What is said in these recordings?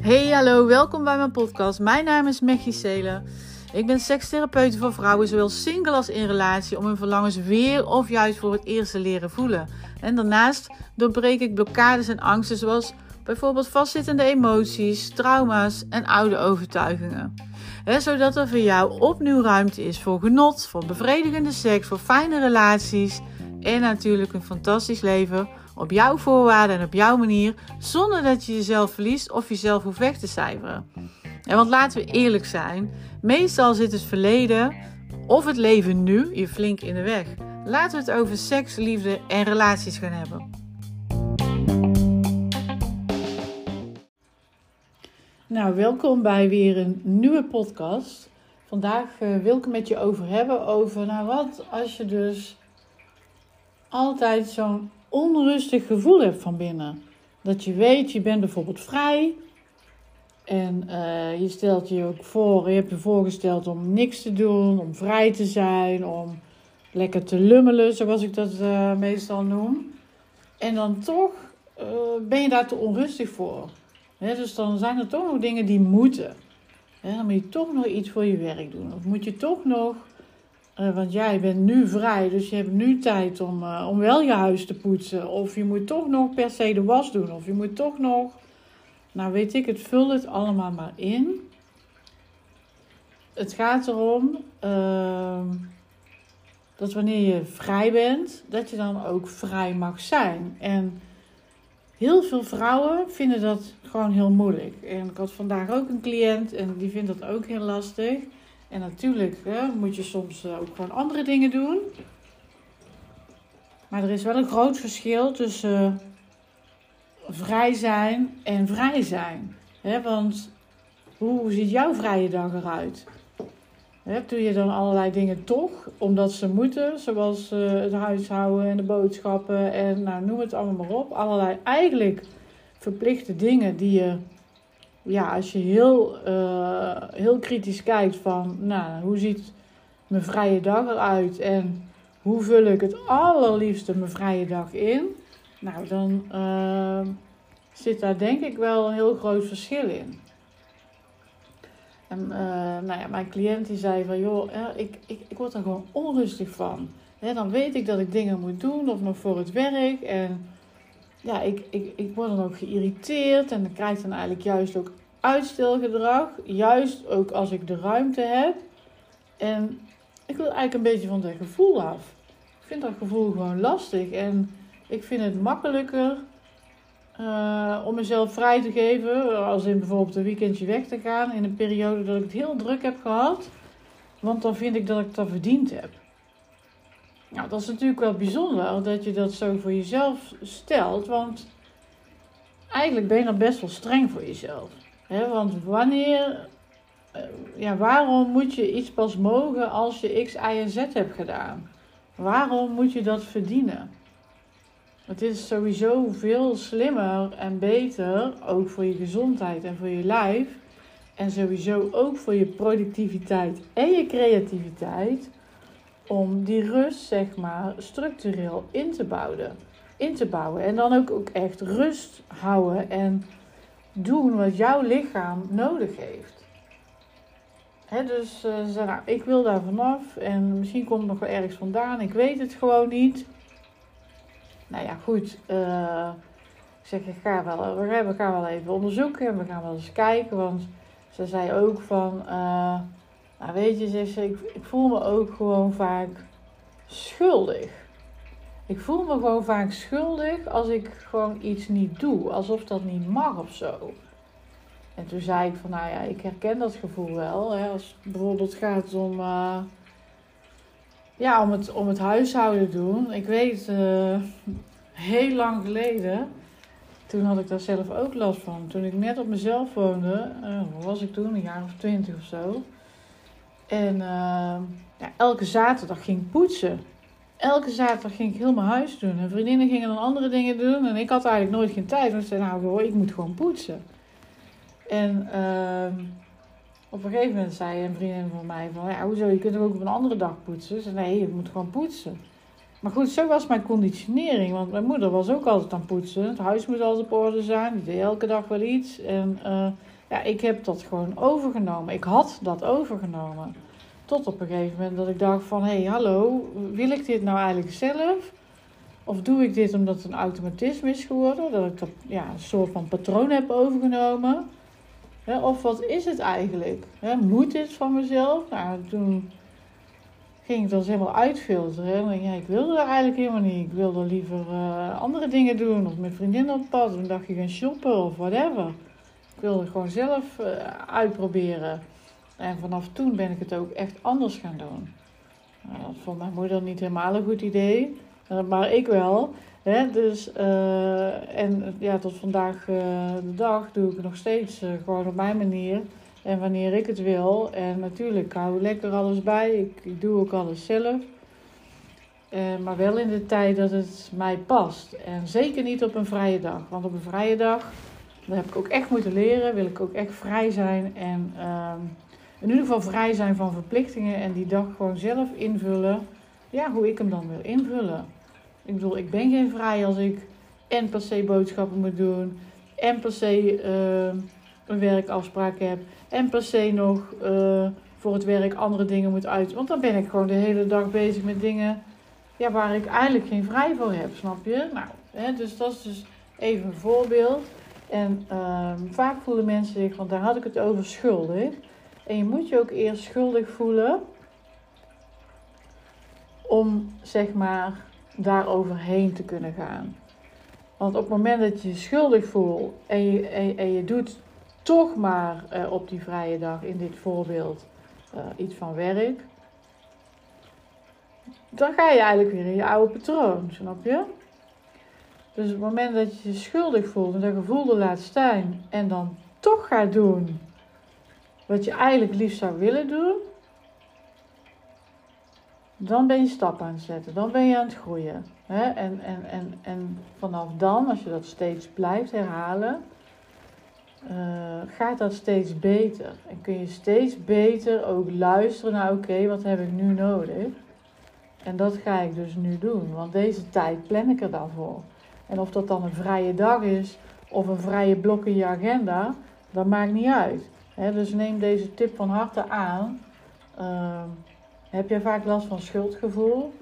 Hey, hallo, welkom bij mijn podcast. Mijn naam is Mechie Selen. Ik ben sekstherapeut voor vrouwen, zowel single als in relatie, om hun verlangens weer of juist voor het eerst te leren voelen. En daarnaast doorbreek ik blokkades en angsten, zoals bijvoorbeeld vastzittende emoties, trauma's en oude overtuigingen. zodat er voor jou opnieuw ruimte is voor genot, voor bevredigende seks, voor fijne relaties en natuurlijk een fantastisch leven op jouw voorwaarden en op jouw manier, zonder dat je jezelf verliest of jezelf hoeft weg te cijferen. En want laten we eerlijk zijn, meestal zit het verleden of het leven nu je flink in de weg. Laten we het over seks, liefde en relaties gaan hebben. Nou, welkom bij weer een nieuwe podcast. Vandaag uh, wil ik het met je over hebben over, nou wat als je dus altijd zo'n onrustig gevoel hebt van binnen. Dat je weet, je bent bijvoorbeeld vrij. En uh, je stelt je ook voor, je hebt je voorgesteld om niks te doen, om vrij te zijn, om lekker te lummelen, zoals ik dat uh, meestal noem. En dan toch uh, ben je daar te onrustig voor. dus dan zijn er toch nog dingen die moeten. dan moet je toch nog iets voor je werk doen. Of moet je toch nog uh, want jij bent nu vrij, dus je hebt nu tijd om, uh, om wel je huis te poetsen. Of je moet toch nog per se de was doen. Of je moet toch nog. Nou, weet ik, het vul het allemaal maar in. Het gaat erom uh, dat wanneer je vrij bent, dat je dan ook vrij mag zijn. En heel veel vrouwen vinden dat gewoon heel moeilijk. En ik had vandaag ook een cliënt en die vindt dat ook heel lastig. En natuurlijk hè, moet je soms eh, ook gewoon andere dingen doen. Maar er is wel een groot verschil tussen eh, vrij zijn en vrij zijn. want hoe ziet jouw vrije dag eruit? doe je dan allerlei dingen toch, omdat ze moeten, zoals uh, het huishouden en de boodschappen en nou, noem het allemaal maar op. Allerlei eigenlijk verplichte dingen die je ja, als je heel, uh, heel kritisch kijkt van, nou, hoe ziet mijn vrije dag eruit en hoe vul ik het allerliefste mijn vrije dag in, nou, dan uh, zit daar denk ik wel een heel groot verschil in. En uh, nou ja, mijn cliënt die zei van, joh, ik, ik, ik word er gewoon onrustig van. dan weet ik dat ik dingen moet doen of nog voor het werk en ja, ik, ik, ik word dan ook geïrriteerd en dan krijg ik dan eigenlijk juist ook uitstelgedrag. Juist ook als ik de ruimte heb. En ik wil eigenlijk een beetje van dat gevoel af. Ik vind dat gevoel gewoon lastig en ik vind het makkelijker uh, om mezelf vrij te geven. Als in bijvoorbeeld een weekendje weg te gaan in een periode dat ik het heel druk heb gehad. Want dan vind ik dat ik dat verdiend heb. Nou, dat is natuurlijk wel bijzonder dat je dat zo voor jezelf stelt. Want eigenlijk ben je dan best wel streng voor jezelf. He, want wanneer, eh, ja, waarom moet je iets pas mogen als je X, Y en Z hebt gedaan? Waarom moet je dat verdienen? Het is sowieso veel slimmer en beter, ook voor je gezondheid en voor je lijf. En sowieso ook voor je productiviteit en je creativiteit om die rust, zeg maar, structureel in te bouwen. In te bouwen. En dan ook, ook echt rust houden en doen wat jouw lichaam nodig heeft. He, dus uh, ik wil daar vanaf en misschien komt het nog wel ergens vandaan, ik weet het gewoon niet. Nou ja, goed. Ik zeg, ik ga wel, we gaan wel even onderzoeken en we gaan wel eens kijken, want ze zei ook van, uh, nou weet je, zegt ze, ik, ik voel me ook gewoon vaak schuldig. Ik voel me gewoon vaak schuldig als ik gewoon iets niet doe, alsof dat niet mag of zo. En toen zei ik van, nou ja, ik herken dat gevoel wel. Hè, als het bijvoorbeeld gaat om, uh, ja, om, het, om het huishouden doen. Ik weet, uh, heel lang geleden, toen had ik daar zelf ook last van. Toen ik net op mezelf woonde, uh, was ik toen? Een jaar of twintig of zo. En ja, elke zaterdag ging poetsen elke zaterdag ging ik heel mijn huis doen. En vriendinnen gingen dan andere dingen doen. En ik had eigenlijk nooit geen tijd. Want ze zei, nou ik moet gewoon poetsen. En uh, op een gegeven moment zei een vriendin van mij van... Ja, hoezo, je kunt ook op een andere dag poetsen? Ze zei, nee, je moet gewoon poetsen. Maar goed, zo was mijn conditionering. Want mijn moeder was ook altijd aan poetsen. Het huis moest altijd op orde zijn. Die deed elke dag wel iets. En uh, ja, ik heb dat gewoon overgenomen. Ik had dat overgenomen. Tot op een gegeven moment dat ik dacht van... Hé, hey, hallo, wil ik dit nou eigenlijk zelf? Of doe ik dit omdat het een automatisme is geworden? Dat ik dat, ja, een soort van patroon heb overgenomen? of wat is het eigenlijk? moet dit van mezelf? Nou, toen ging ik dat helemaal uitfilteren. En ja, ik wilde dat eigenlijk helemaal niet. Ik wilde liever uh, andere dingen doen. Of met vriendinnen op pad. Of dacht je gaan shoppen of whatever. Wilde gewoon zelf uh, uitproberen. En vanaf toen ben ik het ook echt anders gaan doen. Nou, dat vond mijn moeder niet helemaal een goed idee. Uh, maar ik wel. Hè? Dus, uh, en ja, tot vandaag de dag doe ik het nog steeds gewoon op mijn manier. En wanneer ik het wil. En natuurlijk, ik hou lekker alles bij. Ik, ik doe ook alles zelf. Maar wel in de tijd dat het mij past. En zeker niet op een vrije dag. Want op een vrije dag, dat heb ik ook echt moeten leren. Wil ik ook echt vrij zijn. En uh, in ieder geval vrij zijn van verplichtingen. En die dag gewoon zelf invullen. Ja, hoe ik hem dan wil invullen. Ik bedoel, ik ben geen vrij als ik en per se boodschappen moet doen. En per se uh, een werkafspraak heb en per se nog uh, voor het werk andere dingen moet uit. Want dan ben ik gewoon de hele dag bezig met dingen ja, waar ik eigenlijk geen vrij voor heb, snap je? Nou, hè, dus dat is dus even een voorbeeld. En uh, vaak voelen mensen zich, want daar had ik het over, schuldig. En je moet je ook eerst schuldig voelen om zeg maar daar overheen te kunnen gaan. Want op het moment dat je je schuldig voelt en je, en, je doet toch maar uh, op die vrije dag, in dit voorbeeld, uh, iets van werk. Dan ga je eigenlijk weer in je oude patroon, snap je? Dus op het moment dat je je schuldig voelt en dat gevoel er laat staan en dan toch gaat doen wat je eigenlijk liefst zou willen doen, dan ben je stap aan het zetten, dan ben je aan het groeien. En, en, en, en vanaf dan, als je dat steeds blijft herhalen, uh, gaat dat steeds beter. En kun je steeds beter ook luisteren naar: oké, wat heb ik nu nodig? En dat ga ik dus nu doen, want deze tijd plan ik er dan voor. En of dat dan een vrije dag is of een vrije blok in je agenda, dat maakt niet uit. dus neem deze tip van harte aan. Uh, heb je vaak last van schuldgevoel?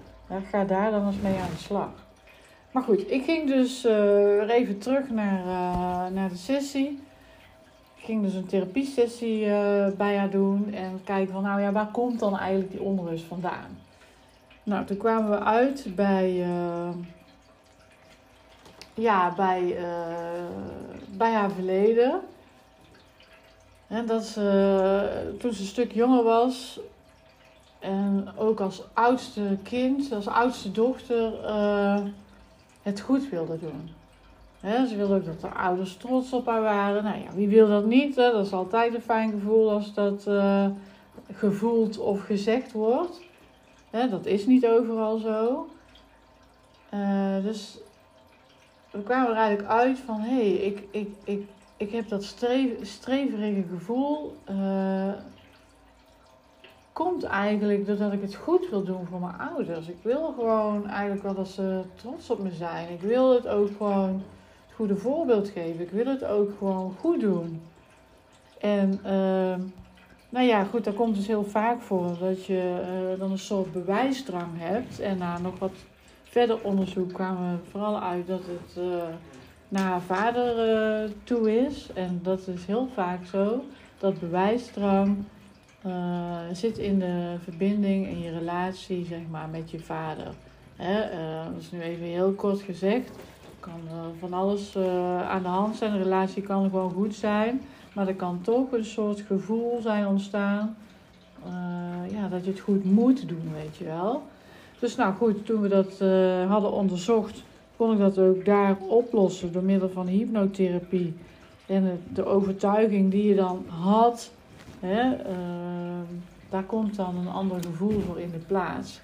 ga daar dan eens mee aan de slag. Maar goed, ik ging dus uh, even terug naar, uh, naar de sessie ging dus een therapiesessie uh, bij haar doen en kijken van, nou ja, waar komt dan eigenlijk die onrust vandaan? Nou, toen kwamen we uit bij, ja, bij, uh, bij haar verleden. En dat ze, toen ze een stuk jonger was en ook als oudste kind, als oudste dochter, het goed wilde doen ze wilde ook dat de ouders trots op haar waren. Nou ja, wie wil dat niet? Dat is altijd een fijn gevoel als dat gevoeld of gezegd wordt. dat is niet overal zo. Dus we kwamen er eigenlijk uit van: hé, hey, ik, ik, ik, ik heb dat streverige gevoel. Uh, komt eigenlijk doordat ik het goed wil doen voor mijn ouders. Ik wil gewoon eigenlijk wel dat ze trots op me zijn. Ik wil het ook gewoon goede voorbeeld geven. Ik wil het ook gewoon goed doen. En uh, nou ja, goed, dat komt dus heel vaak voor dat je uh, dan een soort bewijsdrang hebt. En na nog wat verder onderzoek kwamen we vooral uit dat het uh, naar haar vader uh, toe is. En dat is heel vaak zo. Dat bewijsdrang zit in de verbinding, in je relatie, zeg maar, met je vader. Hè? dat is nu even heel kort gezegd kan uh, van alles uh, aan de hand zijn. Een relatie kan gewoon goed zijn. Maar er kan toch een soort gevoel zijn ontstaan. Uh, ja, dat je het goed moet doen, weet je wel. Dus nou goed, toen we dat hadden onderzocht, kon ik dat ook daar oplossen door middel van hypnotherapie. En de overtuiging die je dan had, hè, daar komt dan een ander gevoel voor in de plaats.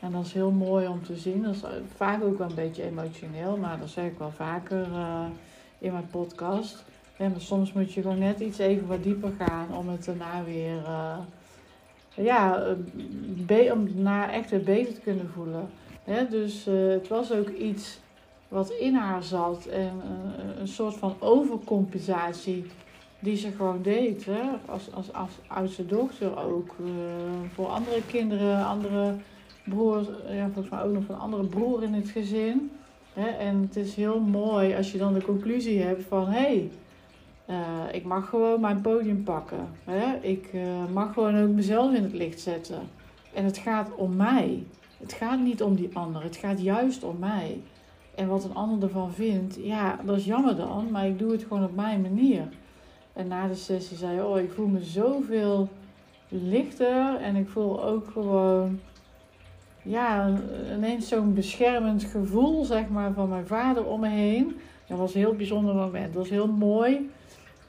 En dat is heel mooi om te zien. Dat is vaak ook wel een beetje emotioneel, maar dat zeg ik wel vaker uh, in mijn podcast. Ja, maar soms moet je gewoon net iets even wat dieper gaan om het daarna weer, ja, be om daarna echt beter te kunnen voelen. Hè? Dus uh, het was ook iets wat in haar zat. En uh, een soort van overcompensatie die ze gewoon deed. Hè? Als, als, als oudste dochter ook. Voor andere kinderen, andere broers. Ja, volgens mij ook nog een andere broer in het gezin. En het is heel mooi als je dan de conclusie hebt van... hé, hey, uh, ik mag gewoon mijn podium pakken. Hè? Ik uh, mag gewoon ook mezelf in het licht zetten. En het gaat om mij. Het gaat niet om die ander. Het gaat juist om mij. En wat een ander ervan vindt, ja, dat is jammer dan, maar ik doe het gewoon op mijn manier. En na de sessie zei oh, ik voel me zoveel lichter en ik voel ook gewoon, ja, ineens zo'n beschermend gevoel, zeg maar, van mijn vader om me heen. Dat was een heel bijzonder moment. Dat was heel mooi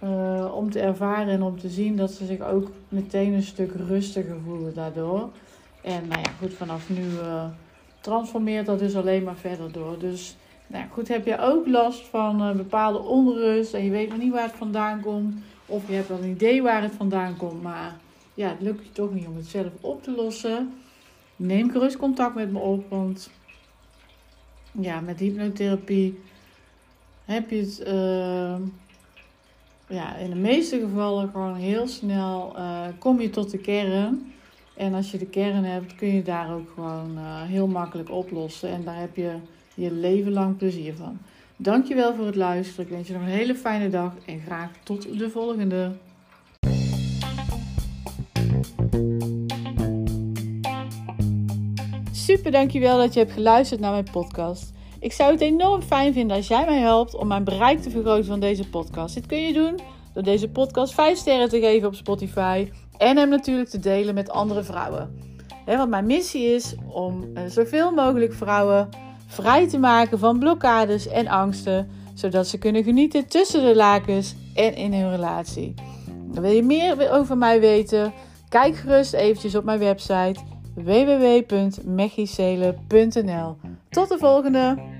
uh, om te ervaren en om te zien dat ze zich ook meteen een stuk rustiger voelen daardoor. En nou ja, goed, vanaf nu uh, transformeert dat dus alleen maar verder door. Dus nou ja, goed, heb je ook last van uh, bepaalde onrust en je weet nog niet waar het vandaan komt. Of je hebt wel een idee waar het vandaan komt, maar ja, het lukt je toch niet om het zelf op te lossen. Neem gerust contact met me op, want ja, met hypnotherapie heb je het ja, in de meeste gevallen gewoon heel snel uh, kom je tot de kern. En als je de kern hebt, kun je daar ook gewoon uh, heel makkelijk oplossen. En daar heb je je leven lang plezier van. Dankjewel voor het luisteren. Ik wens je nog een hele fijne dag en graag tot de volgende. Super, dankjewel dat je hebt geluisterd naar mijn podcast. Ik zou het enorm fijn vinden als jij mij helpt om mijn bereik te vergroten van deze podcast. Dit kun je doen door deze podcast 5 sterren te geven op Spotify en hem natuurlijk te delen met andere vrouwen. want mijn missie is om uh, zoveel mogelijk vrouwen vrij te maken van blokkades en angsten, zodat ze kunnen genieten tussen de lakens en in hun relatie. wil je meer over mij weten? Kijk gerust eventjes op mijn website www.mechicele.nl. Tot de volgende!